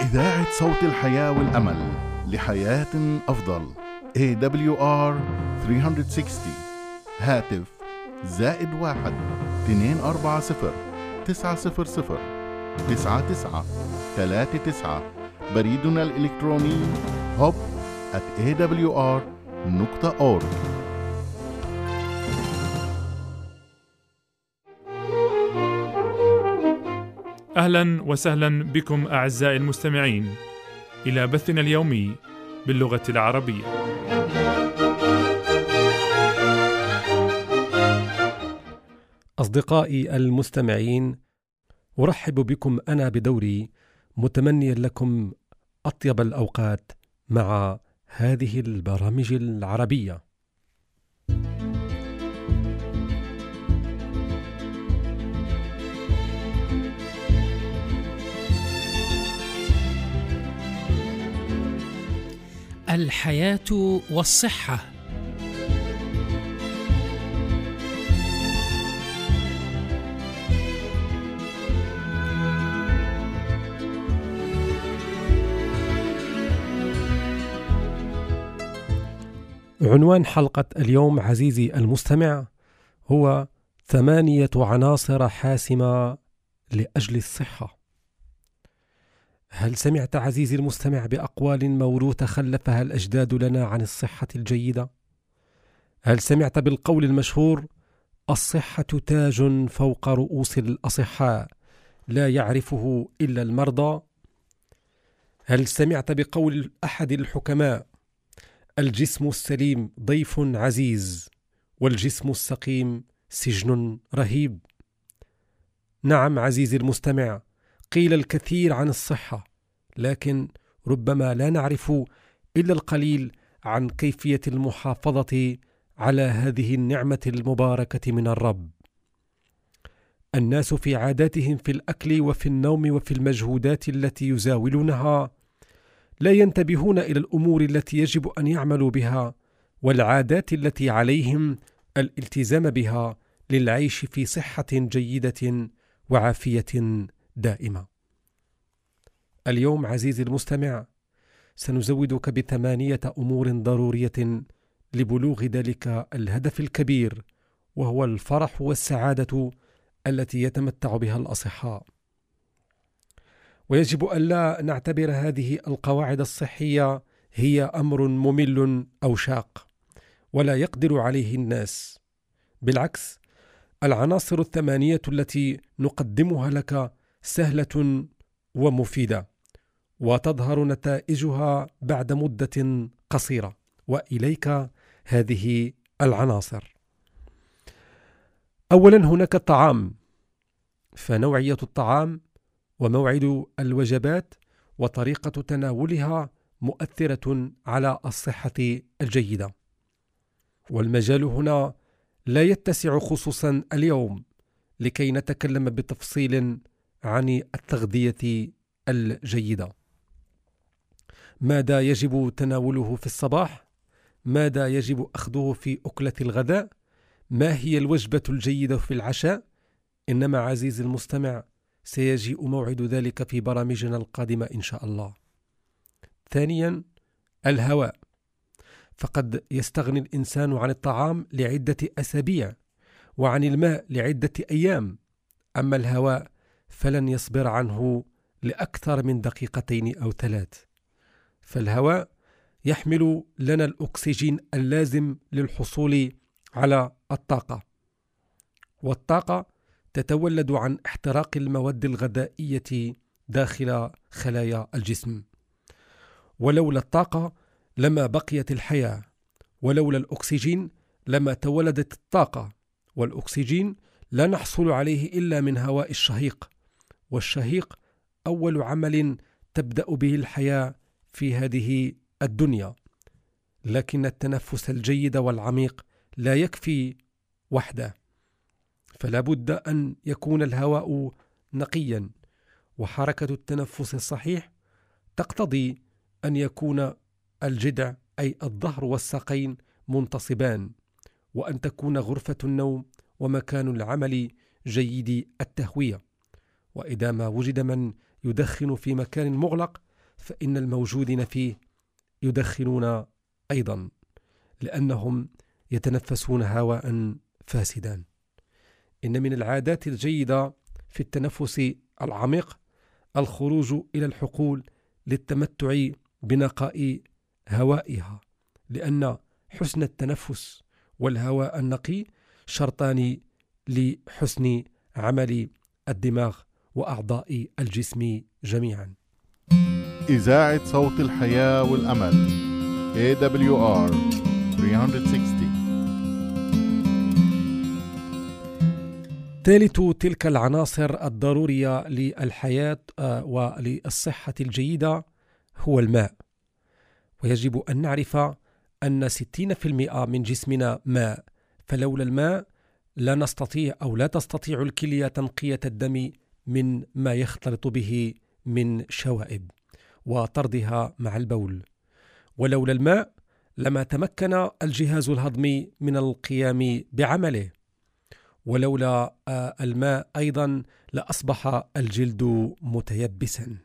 إذاعة صوت الحياة والأمل لحياة أفضل. AWR 360 هاتف زائد واحد اثنين أربعة صفر تسعة صفر صفر تسعة تسعة ثلاثة تسعة. بريدنا الإلكتروني hub at awr.org أهلا وسهلا بكم أعزائي المستمعين إلى بثنا اليومي باللغة العربية. أصدقائي المستمعين أرحب بكم أنا بدوري متمنيا لكم أطيب الأوقات مع هذه البرامج العربية. الحياة والصحة عنوان حلقة اليوم عزيزي المستمع هو ثمانية عناصر حاسمة لأجل الصحة. هل سمعت عزيزي المستمع بأقوال موروثة خلفها الأجداد لنا عن الصحة الجيدة؟ هل سمعت بالقول المشهور: الصحة تاج فوق رؤوس الأصحاء لا يعرفه إلا المرضى؟ هل سمعت بقول أحد الحكماء: الجسم السليم ضيف عزيز والجسم السقيم سجن رهيب نعم عزيزي المستمع قيل الكثير عن الصحة لكن ربما لا نعرف إلا القليل عن كيفية المحافظة على هذه النعمة المباركة من الرب. الناس في عاداتهم في الأكل وفي النوم وفي المجهودات التي يزاولونها لا ينتبهون إلى الأمور التي يجب أن يعملوا بها والعادات التي عليهم الالتزام بها للعيش في صحة جيدة وعافية دائمة. اليوم عزيزي المستمع سنزودك بثمانية أمور ضرورية لبلوغ ذلك الهدف الكبير وهو الفرح والسعادة التي يتمتع بها الأصحاء. ويجب ألا نعتبر هذه القواعد الصحية هي أمر ممل أو شاق ولا يقدر عليه الناس. بالعكس العناصر الثمانية التي نقدمها لك سهلة ومفيدة وتظهر نتائجها بعد مدة قصيرة. وإليك هذه العناصر. اولا هناك الطعام. فنوعية الطعام وموعد الوجبات وطريقة تناولها مؤثرة على الصحة الجيدة. والمجال هنا لا يتسع خصوصا اليوم لكي نتكلم بتفصيل عن التغذية الجيدة. ماذا يجب تناوله في الصباح؟ ماذا يجب أخذه في أكلة الغداء؟ ما هي الوجبة الجيدة في العشاء؟ إنما عزيزي المستمع سيجيء موعد ذلك في برامجنا القادمة إن شاء الله. ثانيا الهواء. فقد يستغني الإنسان عن الطعام لعدة أسابيع وعن الماء لعدة أيام. أما الهواء فلن يصبر عنه لأكثر من دقيقتين أو ثلاث. فالهواء يحمل لنا الأكسجين اللازم للحصول على الطاقة. والطاقة تتولد عن احتراق المواد الغذائية داخل خلايا الجسم. ولولا الطاقة لما بقيت الحياة ولولا الأكسجين لما تولدت الطاقة والأكسجين لا نحصل عليه إلا من هواء الشهيق. والشهيق أول عمل تبدأ به الحياة في هذه الدنيا. لكن التنفس الجيد والعميق لا يكفي وحده. فلا بد أن يكون الهواء نقيا. وحركة التنفس الصحيح تقتضي أن يكون الجدع أي الظهر والساقين منتصبان. وأن تكون غرفة النوم ومكان العمل جيد التهوية. وإذا ما وجد من يدخن في مكان مغلق فإن الموجودين فيه يدخنون أيضا لأنهم يتنفسون هواء فاسدا. إن من العادات الجيدة في التنفس العميق الخروج إلى الحقول للتمتع بنقاء هوائها لأن حسن التنفس والهواء النقي شرطان لحسن عمل الدماغ وأعضاء الجسم جميعا. إذاعة صوت الحياة والأمل AWR 360 ثالث تلك العناصر الضرورية للحياة آه، وللصحة الجيدة هو الماء. ويجب أن نعرف أن 60% من جسمنا ماء فلولا الماء لا نستطيع أو لا تستطيع الكلية تنقية الدم من ما يختلط به من شوائب وطردها مع البول. ولولا الماء لما تمكن الجهاز الهضمي من القيام بعمله. ولولا آه، الماء أيضا لأصبح الجلد متيبسا.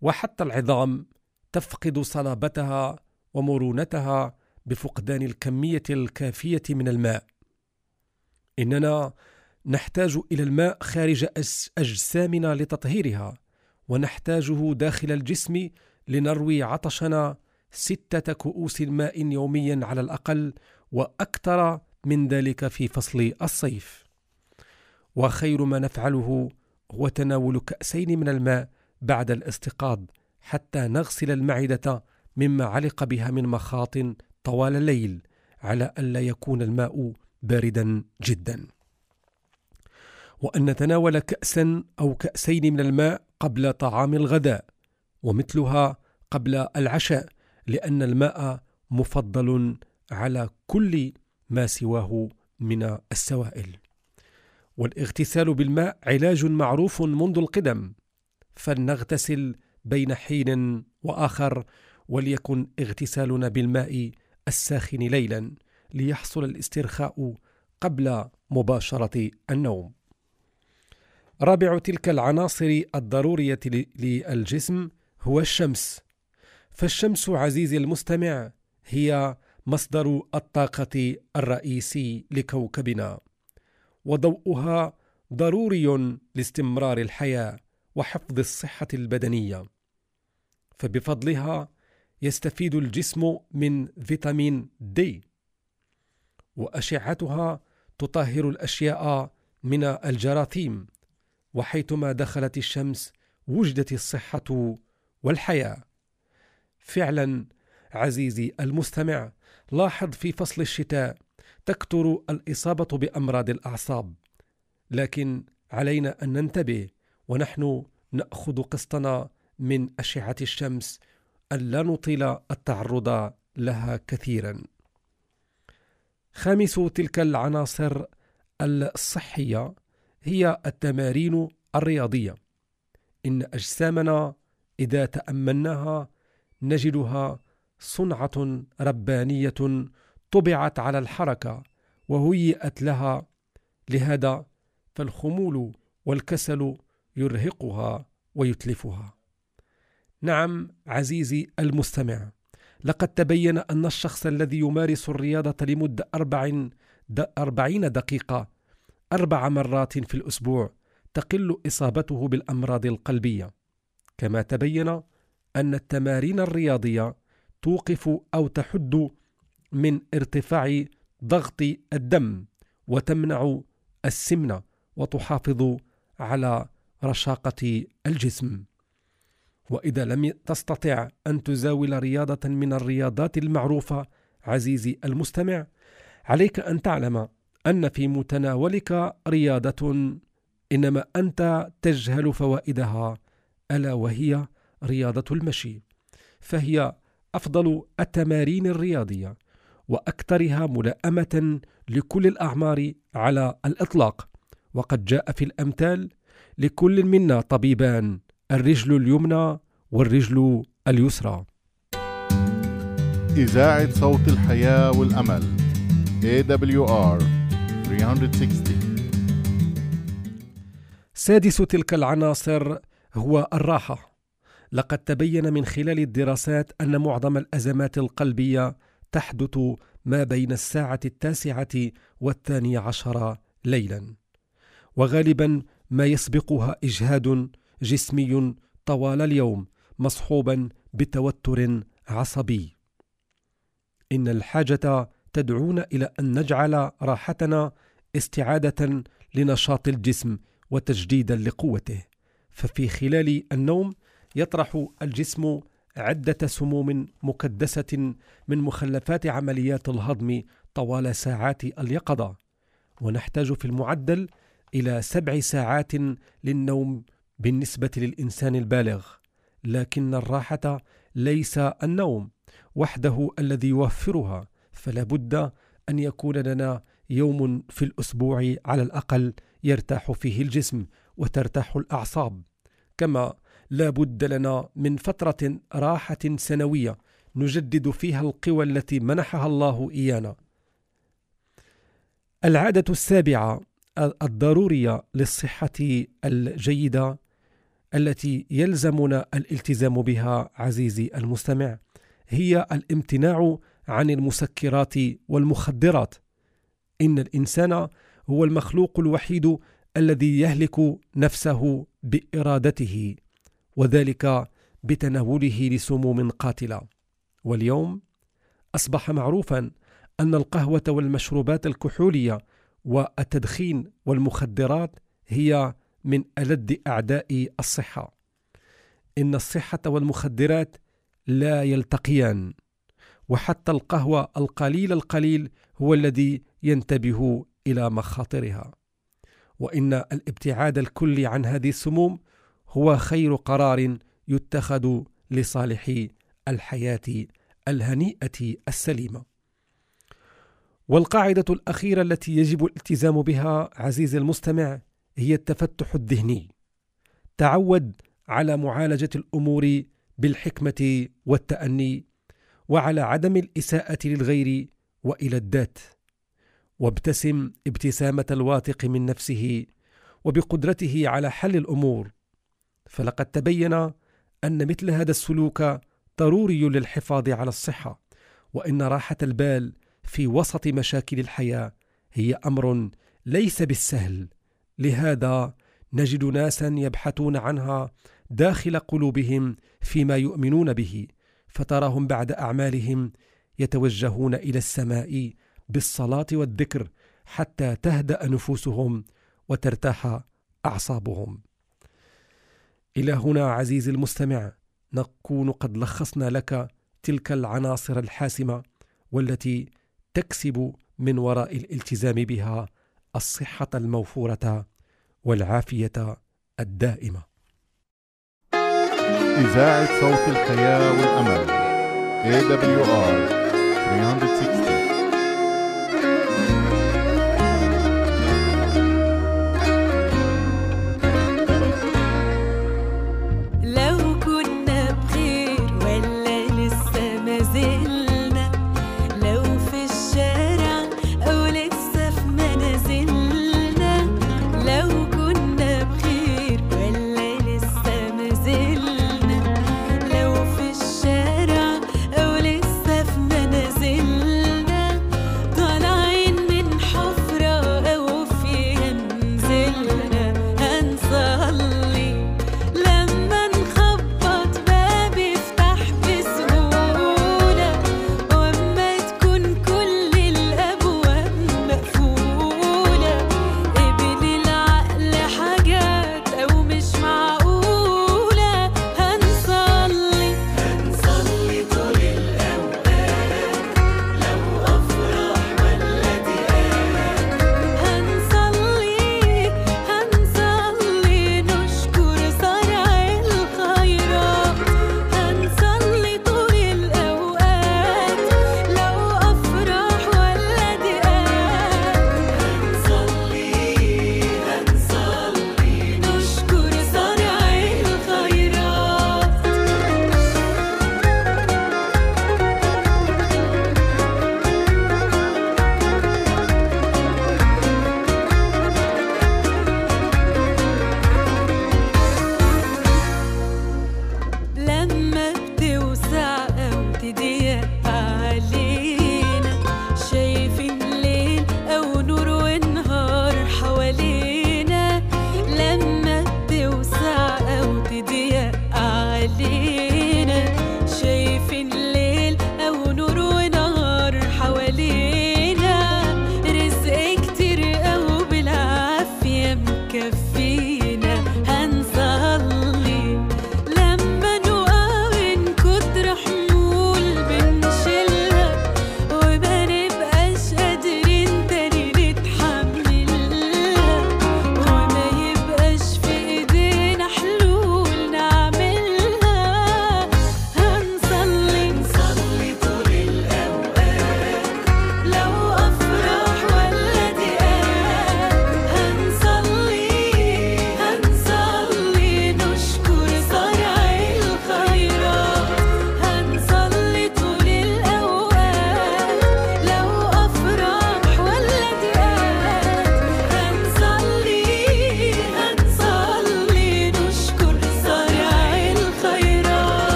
وحتى العظام تفقد صلابتها ومرونتها بفقدان الكمية الكافية من الماء. إننا نحتاج إلى الماء خارج أجسامنا لتطهيرها ونحتاجه داخل الجسم لنروي عطشنا ستة كؤوس ماء يوميا على الأقل وأكثر من ذلك في فصل الصيف. وخير ما نفعله هو تناول كأسين من الماء بعد الاستيقاظ حتى نغسل المعدة مما علق بها من مخاط طوال الليل على ألا يكون الماء باردا جدا. وأن نتناول كأسا أو كأسين من الماء قبل طعام الغداء ومثلها قبل العشاء لأن الماء مفضل على كل ما سواه من السوائل. والاغتسال بالماء علاج معروف منذ القدم فلنغتسل بين حين وآخر وليكن اغتسالنا بالماء الساخن ليلا ليحصل الاسترخاء قبل مباشرة النوم. رابع تلك العناصر الضرورية للجسم هو الشمس. فالشمس عزيزي المستمع هي مصدر الطاقة الرئيسي لكوكبنا وضوءها ضروري لاستمرار الحياة وحفظ الصحة البدنية. فبفضلها يستفيد الجسم من فيتامين دي وأشعتها تطهر الأشياء من الجراثيم. وحيثما دخلت الشمس وجدت الصحة والحياة. فعلا عزيزي المستمع لاحظ في فصل الشتاء تكثر الإصابة بأمراض الأعصاب لكن علينا أن ننتبه ونحن نأخذ قسطنا من أشعة الشمس أن لا نطيل التعرض لها كثيرا. خامس تلك العناصر الصحية هي التمارين الرياضية. إن أجسامنا إذا تأملناها نجدها صنعة ربانية طبعت على الحركة وهيئت لها. لهذا فالخمول والكسل يرهقها ويتلفها. نعم عزيزي المستمع لقد تبين أن الشخص الذي يمارس الرياضة لمدة أربعين دقيقة أربع مرات في الأسبوع تقل إصابته بالأمراض القلبية كما تبين أن التمارين الرياضية توقف أو تحد من ارتفاع ضغط الدم وتمنع السمنة وتحافظ على رشاقة الجسم. وإذا لم تستطع أن تزاول رياضة من الرياضات المعروفة عزيزي المستمع عليك أن تعلم أن في متناولك رياضة إنما أنت تجهل فوائدها ألا وهي رياضة المشي. فهي أفضل التمارين الرياضية وأكثرها ملائمة لكل الأعمار على الإطلاق. وقد جاء في الأمثال لكل منا طبيبان الرجل اليمنى والرجل اليسرى. إذاعة صوت الحياة والأمل AWR 360 سادس تلك العناصر هو الراحة. لقد تبين من خلال الدراسات أن معظم الأزمات القلبية تحدث ما بين الساعة التاسعة والثانية عشر ليلا وغالبا ما يسبقها إجهاد جسمي طوال اليوم مصحوبا بتوتر عصبي. إن الحاجة تدعونا إلى أن نجعل راحتنا استعادة لنشاط الجسم وتجديدا لقوته. ففي خلال النوم يطرح الجسم عدة سموم مكدسة من مخلفات عمليات الهضم طوال ساعات اليقظة. ونحتاج في المعدل إلى سبع ساعات للنوم بالنسبة للإنسان البالغ. لكن الراحة ليس النوم وحده الذي يوفرها. فلا بد أن يكون لنا يوم في الأسبوع على الأقل يرتاح فيه الجسم وترتاح الأعصاب. كما لا بد لنا من فترة راحة سنوية نجدد فيها القوى التي منحها الله إيانا. العادة السابعة الضرورية للصحة الجيدة التي يلزمنا الالتزام بها عزيزي المستمع هي الامتناع عن المسكرات والمخدرات. إن الإنسان هو المخلوق الوحيد الذي يهلك نفسه بإرادته وذلك بتناوله لسموم قاتلة. واليوم أصبح معروفا أن القهوة والمشروبات الكحولية والتدخين والمخدرات هي من ألد أعداء الصحة. إن الصحة والمخدرات لا يلتقيان وحتى القهوة القليل القليل هو الذي ينتبه إلى مخاطرها. وإن الابتعاد الكلي عن هذه السموم هو خير قرار يتخذ لصالح الحياة الهنيئة السليمة. والقاعدة الأخيرة التي يجب الالتزام بها عزيزي المستمع هي التفتح الذهني. تعود على معالجة الأمور بالحكمة والتأني وعلى عدم الإساءة للغير وإلى الذات. وابتسم ابتسامة الواثق من نفسه وبقدرته على حل الأمور. فلقد تبين أن مثل هذا السلوك ضروري للحفاظ على الصحة وإن راحة البال في وسط مشاكل الحياة هي أمر ليس بالسهل. لهذا نجد ناسا يبحثون عنها داخل قلوبهم فيما يؤمنون به فتراهم بعد أعمالهم يتوجهون إلى السماء بالصلاة والذكر حتى تهدأ نفوسهم وترتاح أعصابهم إلى هنا عزيزي المستمع نكون قد لخصنا لك تلك العناصر الحاسمة والتي تكسب من وراء الالتزام بها الصحة الموفورة والعافية الدائمة. إذاعة صوت الحياة والأمل AWR 360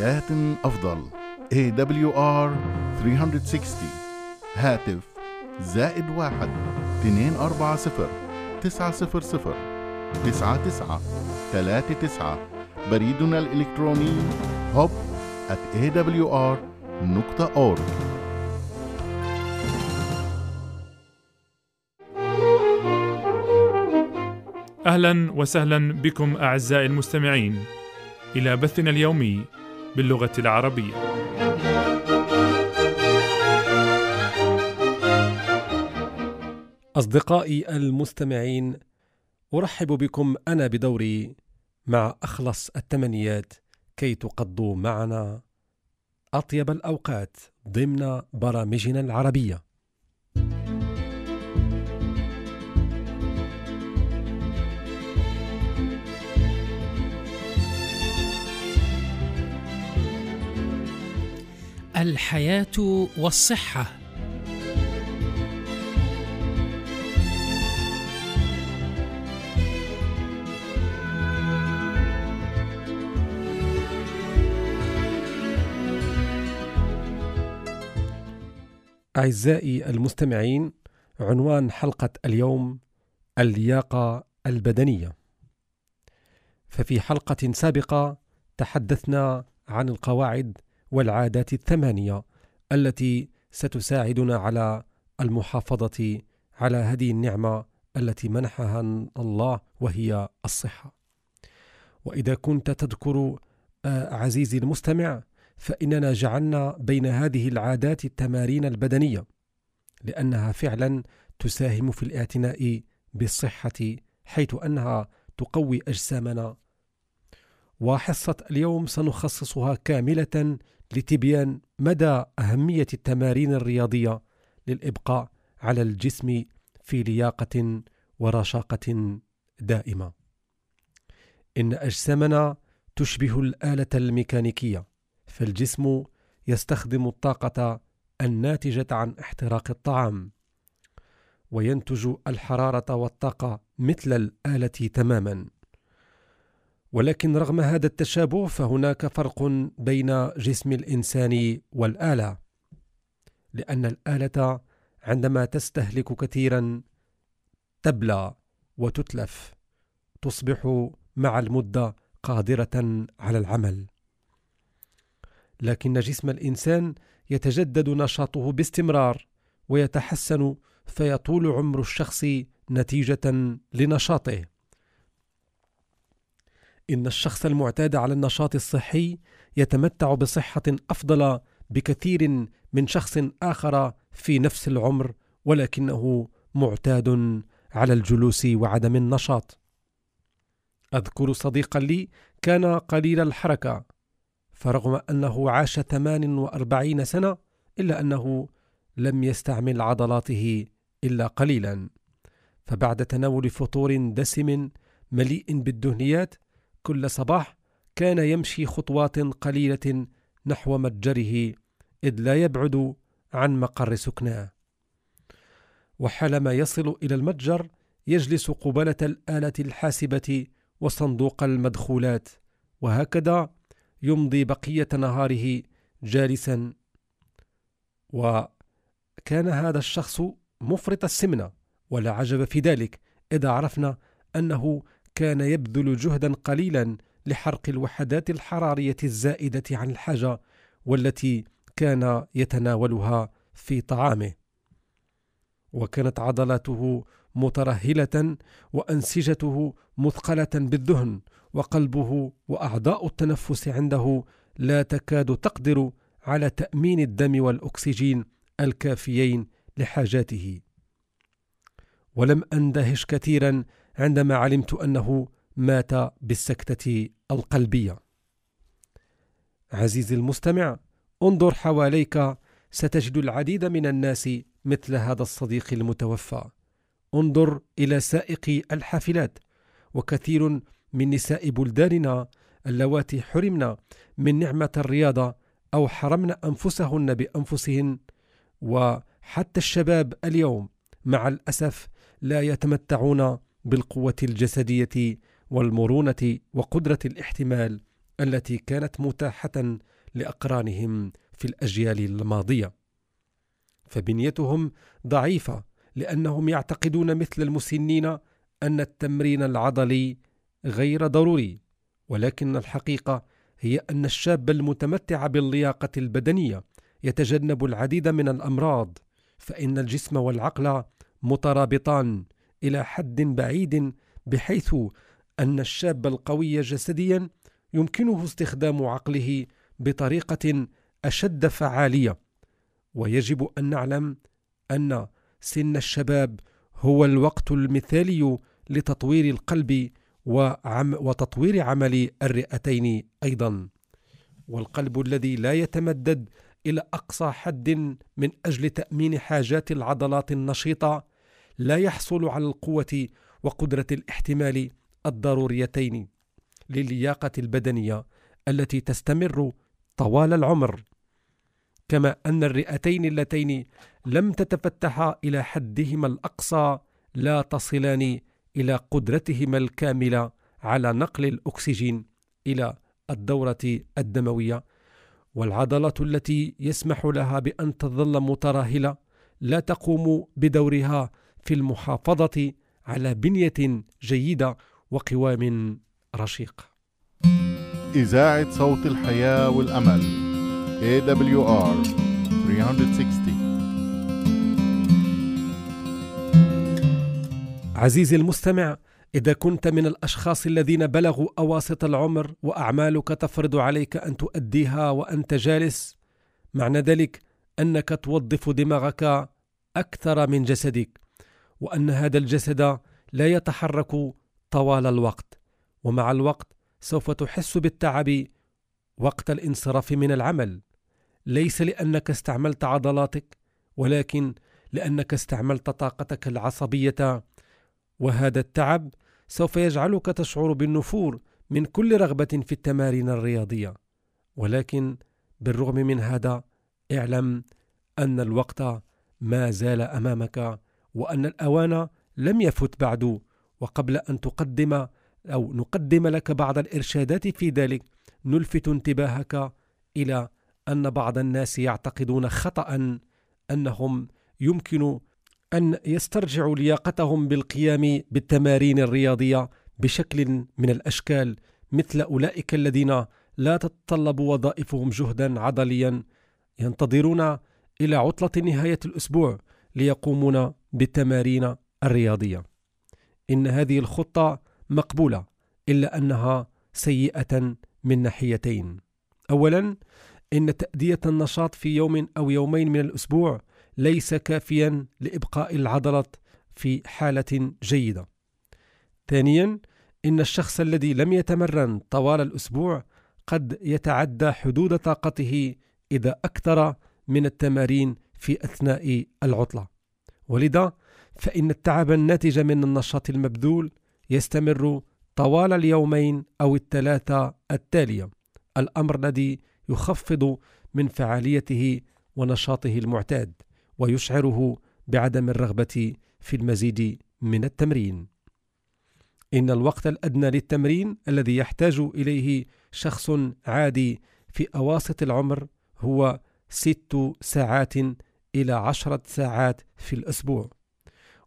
لحياة أفضل. AWR 360 هاتف زائد واحد اثنين أربعة صفر تسعة صفر صفر تسعة تسعة ثلاثة تسعة. بريدنا الإلكتروني hub at awr.org أهلا وسهلا بكم أعزائي المستمعين. إلى بثنا اليومي باللغة العربية. أصدقائي المستمعين أرحب بكم أنا بدوري مع أخلص التمنيات كي تقضوا معنا أطيب الأوقات ضمن برامجنا العربية. الحياة والصحة أعزائي المستمعين عنوان حلقة اليوم اللياقة البدنية. ففي حلقة سابقة تحدثنا عن القواعد والعادات الثمانية التي ستساعدنا على المحافظة على هذه النعمة التي منحها الله وهي الصحة. وإذا كنت تذكر آه، عزيزي المستمع فإننا جعلنا بين هذه العادات التمارين البدنية لأنها فعلا تساهم في الاعتناء بالصحة حيث أنها تقوي أجسامنا وحصة اليوم سنخصصها كاملة لتبيان مدى أهمية التمارين الرياضية للإبقاء على الجسم في لياقة ورشاقة دائمة. إن أجسامنا تشبه الآلة الميكانيكية فالجسم يستخدم الطاقة الناتجة عن احتراق الطعام وينتج الحرارة والطاقة مثل الآلة تماما ولكن رغم هذا التشابه فهناك فرق بين جسم الإنسان والآلة لأن الآلة عندما تستهلك كثيرا تبلى وتتلف تصبح مع المدة قادرة على العمل لكن جسم الإنسان يتجدد نشاطه باستمرار ويتحسن فيطول عمر الشخص نتيجة لنشاطه. إن الشخص المعتاد على النشاط الصحي يتمتع بصحة أفضل بكثير من شخص آخر في نفس العمر ولكنه معتاد على الجلوس وعدم النشاط. أذكر صديقا لي كان قليل الحركة فرغم أنه عاش 48 سنة إلا أنه لم يستعمل عضلاته إلا قليلا فبعد تناول فطور دسم مليء بالدهنيات كل صباح كان يمشي خطوات قليلة نحو متجره إذ لا يبعد عن مقر سكناه. وحالما يصل إلى المتجر يجلس قبالة الآلة الحاسبة وصندوق المدخولات وهكذا يمضي بقية نهاره جالسا. وكان هذا الشخص مفرط السمنة ولا عجب في ذلك إذا عرفنا أنه كان يبذل جهدا قليلا لحرق الوحدات الحرارية الزائدة عن الحاجة والتي كان يتناولها في طعامه. وكانت عضلاته مترهلة وأنسجته مثقلة بالدهن وقلبه وأعضاء التنفس عنده لا تكاد تقدر على تأمين الدم والأكسجين الكافيين لحاجاته. ولم أندهش كثيرا عندما علمت أنه مات بالسكتة القلبية. عزيزي المستمع انظر حواليك ستجد العديد من الناس مثل هذا الصديق المتوفى. انظر إلى سائقي الحافلات وكثير من نساء بلداننا اللواتي حرمن من نعمة الرياضة أو حرمن أنفسهن بأنفسهن. وحتى الشباب اليوم مع الأسف لا يتمتعون بالقوة الجسدية والمرونة وقدرة الاحتمال التي كانت متاحة لأقرانهم في الأجيال الماضية. فبنيتهم ضعيفة لأنهم يعتقدون مثل المسنين أن التمرين العضلي غير ضروري ولكن الحقيقة هي أن الشاب المتمتع باللياقة البدنية يتجنب العديد من الأمراض فإن الجسم والعقل مترابطان إلى حد بعيد بحيث أن الشاب القوي جسديا يمكنه استخدام عقله بطريقة أشد فعالية. ويجب أن نعلم أن سن الشباب هو الوقت المثالي لتطوير القلب وعم وتطوير عمل الرئتين أيضا. والقلب الذي لا يتمدد إلى أقصى حد من أجل تأمين حاجات العضلات النشيطة لا يحصل على القوة وقدرة الاحتمال الضروريتين للياقة البدنية التي تستمر طوال العمر. كما أن الرئتين اللتين لم تتفتحا إلى حدهما الأقصى لا تصلان إلى قدرتهما الكاملة على نقل الأكسجين إلى الدورة الدموية. والعضلة التي يسمح لها بأن تظل متراهلة لا تقوم بدورها في المحافظة على بنية جيدة وقوام رشيق. إذاعة صوت الحياة والأمل AWR 360 عزيزي المستمع إذا كنت من الأشخاص الذين بلغوا أواسط العمر وأعمالك تفرض عليك أن تؤديها وأنت جالس معنى ذلك أنك توظف دماغك أكثر من جسدك وأن هذا الجسد لا يتحرك طوال الوقت ومع الوقت سوف تحس بالتعب وقت الانصراف من العمل. ليس لأنك استعملت عضلاتك ولكن لأنك استعملت طاقتك العصبية وهذا التعب سوف يجعلك تشعر بالنفور من كل رغبة في التمارين الرياضية. ولكن بالرغم من هذا اعلم أن الوقت ما زال أمامك وأن الأوان لم يفت بعد وقبل أن تقدم أو نقدم لك بعض الإرشادات في ذلك نلفت انتباهك إلى أن بعض الناس يعتقدون خطأ أنهم يمكن أن يسترجعوا لياقتهم بالقيام بالتمارين الرياضية بشكل من الأشكال مثل أولئك الذين لا تتطلب وظائفهم جهدا عضليا ينتظرون إلى عطلة نهاية الأسبوع. ليقومون بالتمارين الرياضية. إن هذه الخطة مقبولة إلا أنها سيئة من ناحيتين. أولا إن تأدية النشاط في يوم أو يومين من الأسبوع ليس كافيا لإبقاء العضلة في حالة جيدة. ثانيا إن الشخص الذي لم يتمرن طوال الأسبوع قد يتعدى حدود طاقته إذا أكثر من التمارين في أثناء العطلة. ولذا فإن التعب الناتج من النشاط المبذول يستمر طوال اليومين أو الثلاثة التالية الأمر الذي يخفض من فعاليته ونشاطه المعتاد ويشعره بعدم الرغبة في المزيد من التمرين إن الوقت الأدنى للتمرين الذي يحتاج إليه شخص عادي في أواسط العمر هو ست ساعات إلى عشرة ساعات في الأسبوع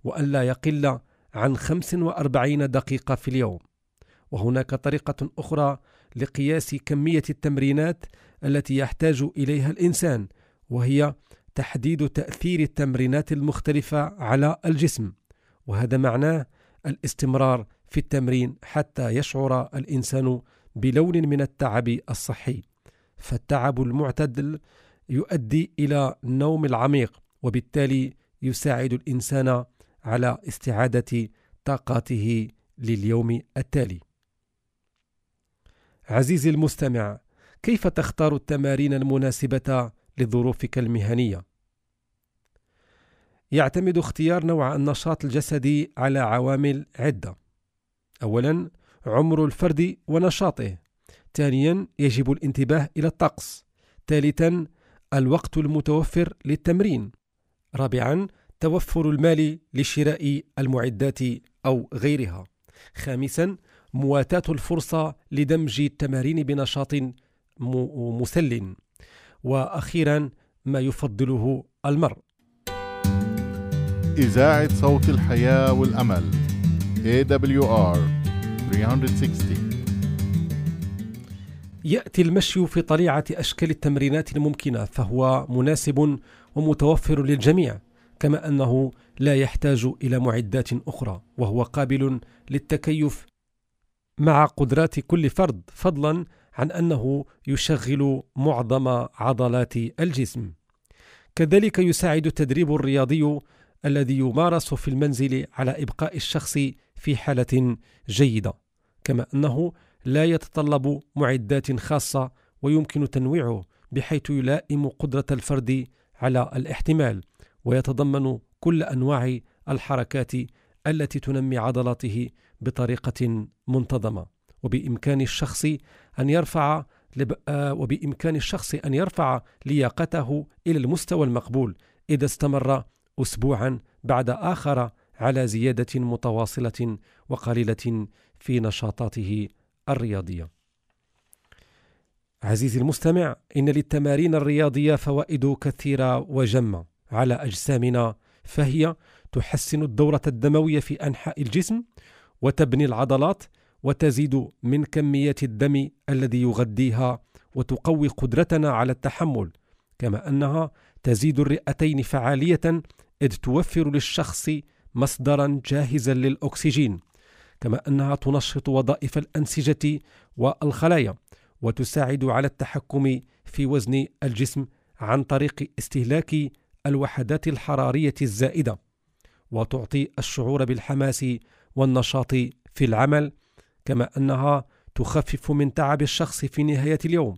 وأن لا يقل عن 45 دقيقة في اليوم. وهناك طريقة أخرى لقياس كمية التمرينات التي يحتاج إليها الإنسان وهي تحديد تأثير التمرينات المختلفة على الجسم. وهذا معناه الاستمرار في التمرين حتى يشعر الإنسان بلون من التعب الصحي. فالتعب المعتدل يؤدي إلى النوم العميق وبالتالي يساعد الإنسان على استعادة طاقاته لليوم التالي. عزيزي المستمع، كيف تختار التمارين المناسبة لظروفك المهنية؟ يعتمد اختيار نوع النشاط الجسدي على عوامل عدة. أولاً عمر الفرد ونشاطه. ثانياً يجب الانتباه إلى الطقس. ثالثاً الوقت المتوفر للتمرين. رابعاً توفر المال لشراء المعدات أو غيرها. خامسا مواتاة الفرصة لدمج التمارين بنشاط مسل وأخيرا ما يفضله المرء إذاعة صوت الحياة والأمل AWR 360 يأتي المشي في طليعة أشكال التمرينات الممكنة فهو مناسب ومتوفر للجميع كما أنه لا يحتاج إلى معدات أخرى وهو قابل للتكيف مع قدرات كل فرد فضلا عن أنه يشغل معظم عضلات الجسم. كذلك يساعد التدريب الرياضي الذي يمارس في المنزل على إبقاء الشخص في حالة جيدة كما أنه لا يتطلب معدات خاصة ويمكن تنويعه بحيث يلائم قدرة الفرد على الاحتمال ويتضمن كل أنواع الحركات التي تنمي عضلاته بطريقة منتظمة. وبإمكان الشخص أن يرفع آه، وبإمكان الشخص أن يرفع لياقته إلى المستوى المقبول إذا استمر أسبوعا بعد آخر على زيادة متواصلة وقليلة في نشاطاته. الرياضية. عزيزي المستمع، إن للتمارين الرياضية فوائد كثيرة وجمة على أجسامنا فهي تحسن الدورة الدموية في أنحاء الجسم وتبني العضلات وتزيد من كميات الدم الذي يغذيها وتقوي قدرتنا على التحمل كما أنها تزيد الرئتين فعالية إذ توفر للشخص مصدرا جاهزا للأكسجين كما أنها تنشط وظائف الأنسجة والخلايا وتساعد على التحكم في وزن الجسم عن طريق استهلاك الوحدات الحرارية الزائدة وتعطي الشعور بالحماس والنشاط في العمل كما أنها تخفف من تعب الشخص في نهاية اليوم.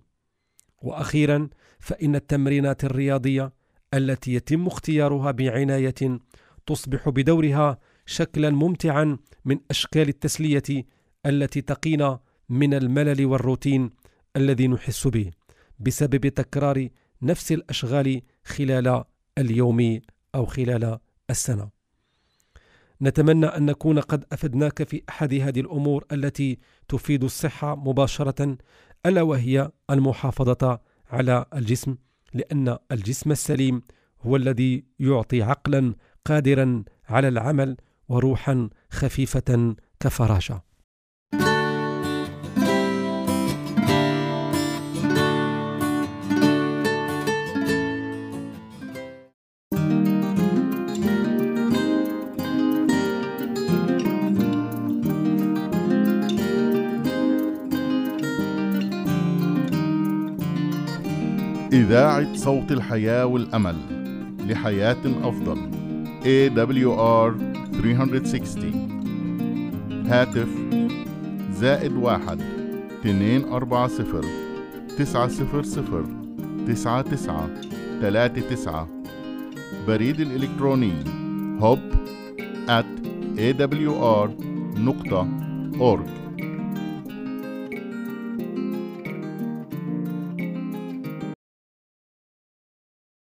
وأخيرا فإن التمرينات الرياضية التي يتم اختيارها بعناية تصبح بدورها شكلا ممتعا من أشكال التسلية التي تقينا من الملل والروتين الذي نحس به بسبب تكرار نفس الأشغال خلال اليوم أو خلال السنة. نتمنى أن نكون قد أفدناك في أحد هذه الأمور التي تفيد الصحة مباشرة ألا وهي المحافظة على الجسم لأن الجسم السليم هو الذي يعطي عقلا قادرا على العمل وروحا خفيفة كفراشة. إذاعة صوت الحياة والأمل لحياة أفضل. AWR 360 هاتف. زائد واحد. اثنين أربعة صفر. تسعة صفر صفر. تسعة تسعة. ثلاثة تسعة. بريد الإلكتروني. hub at awr نقطة org.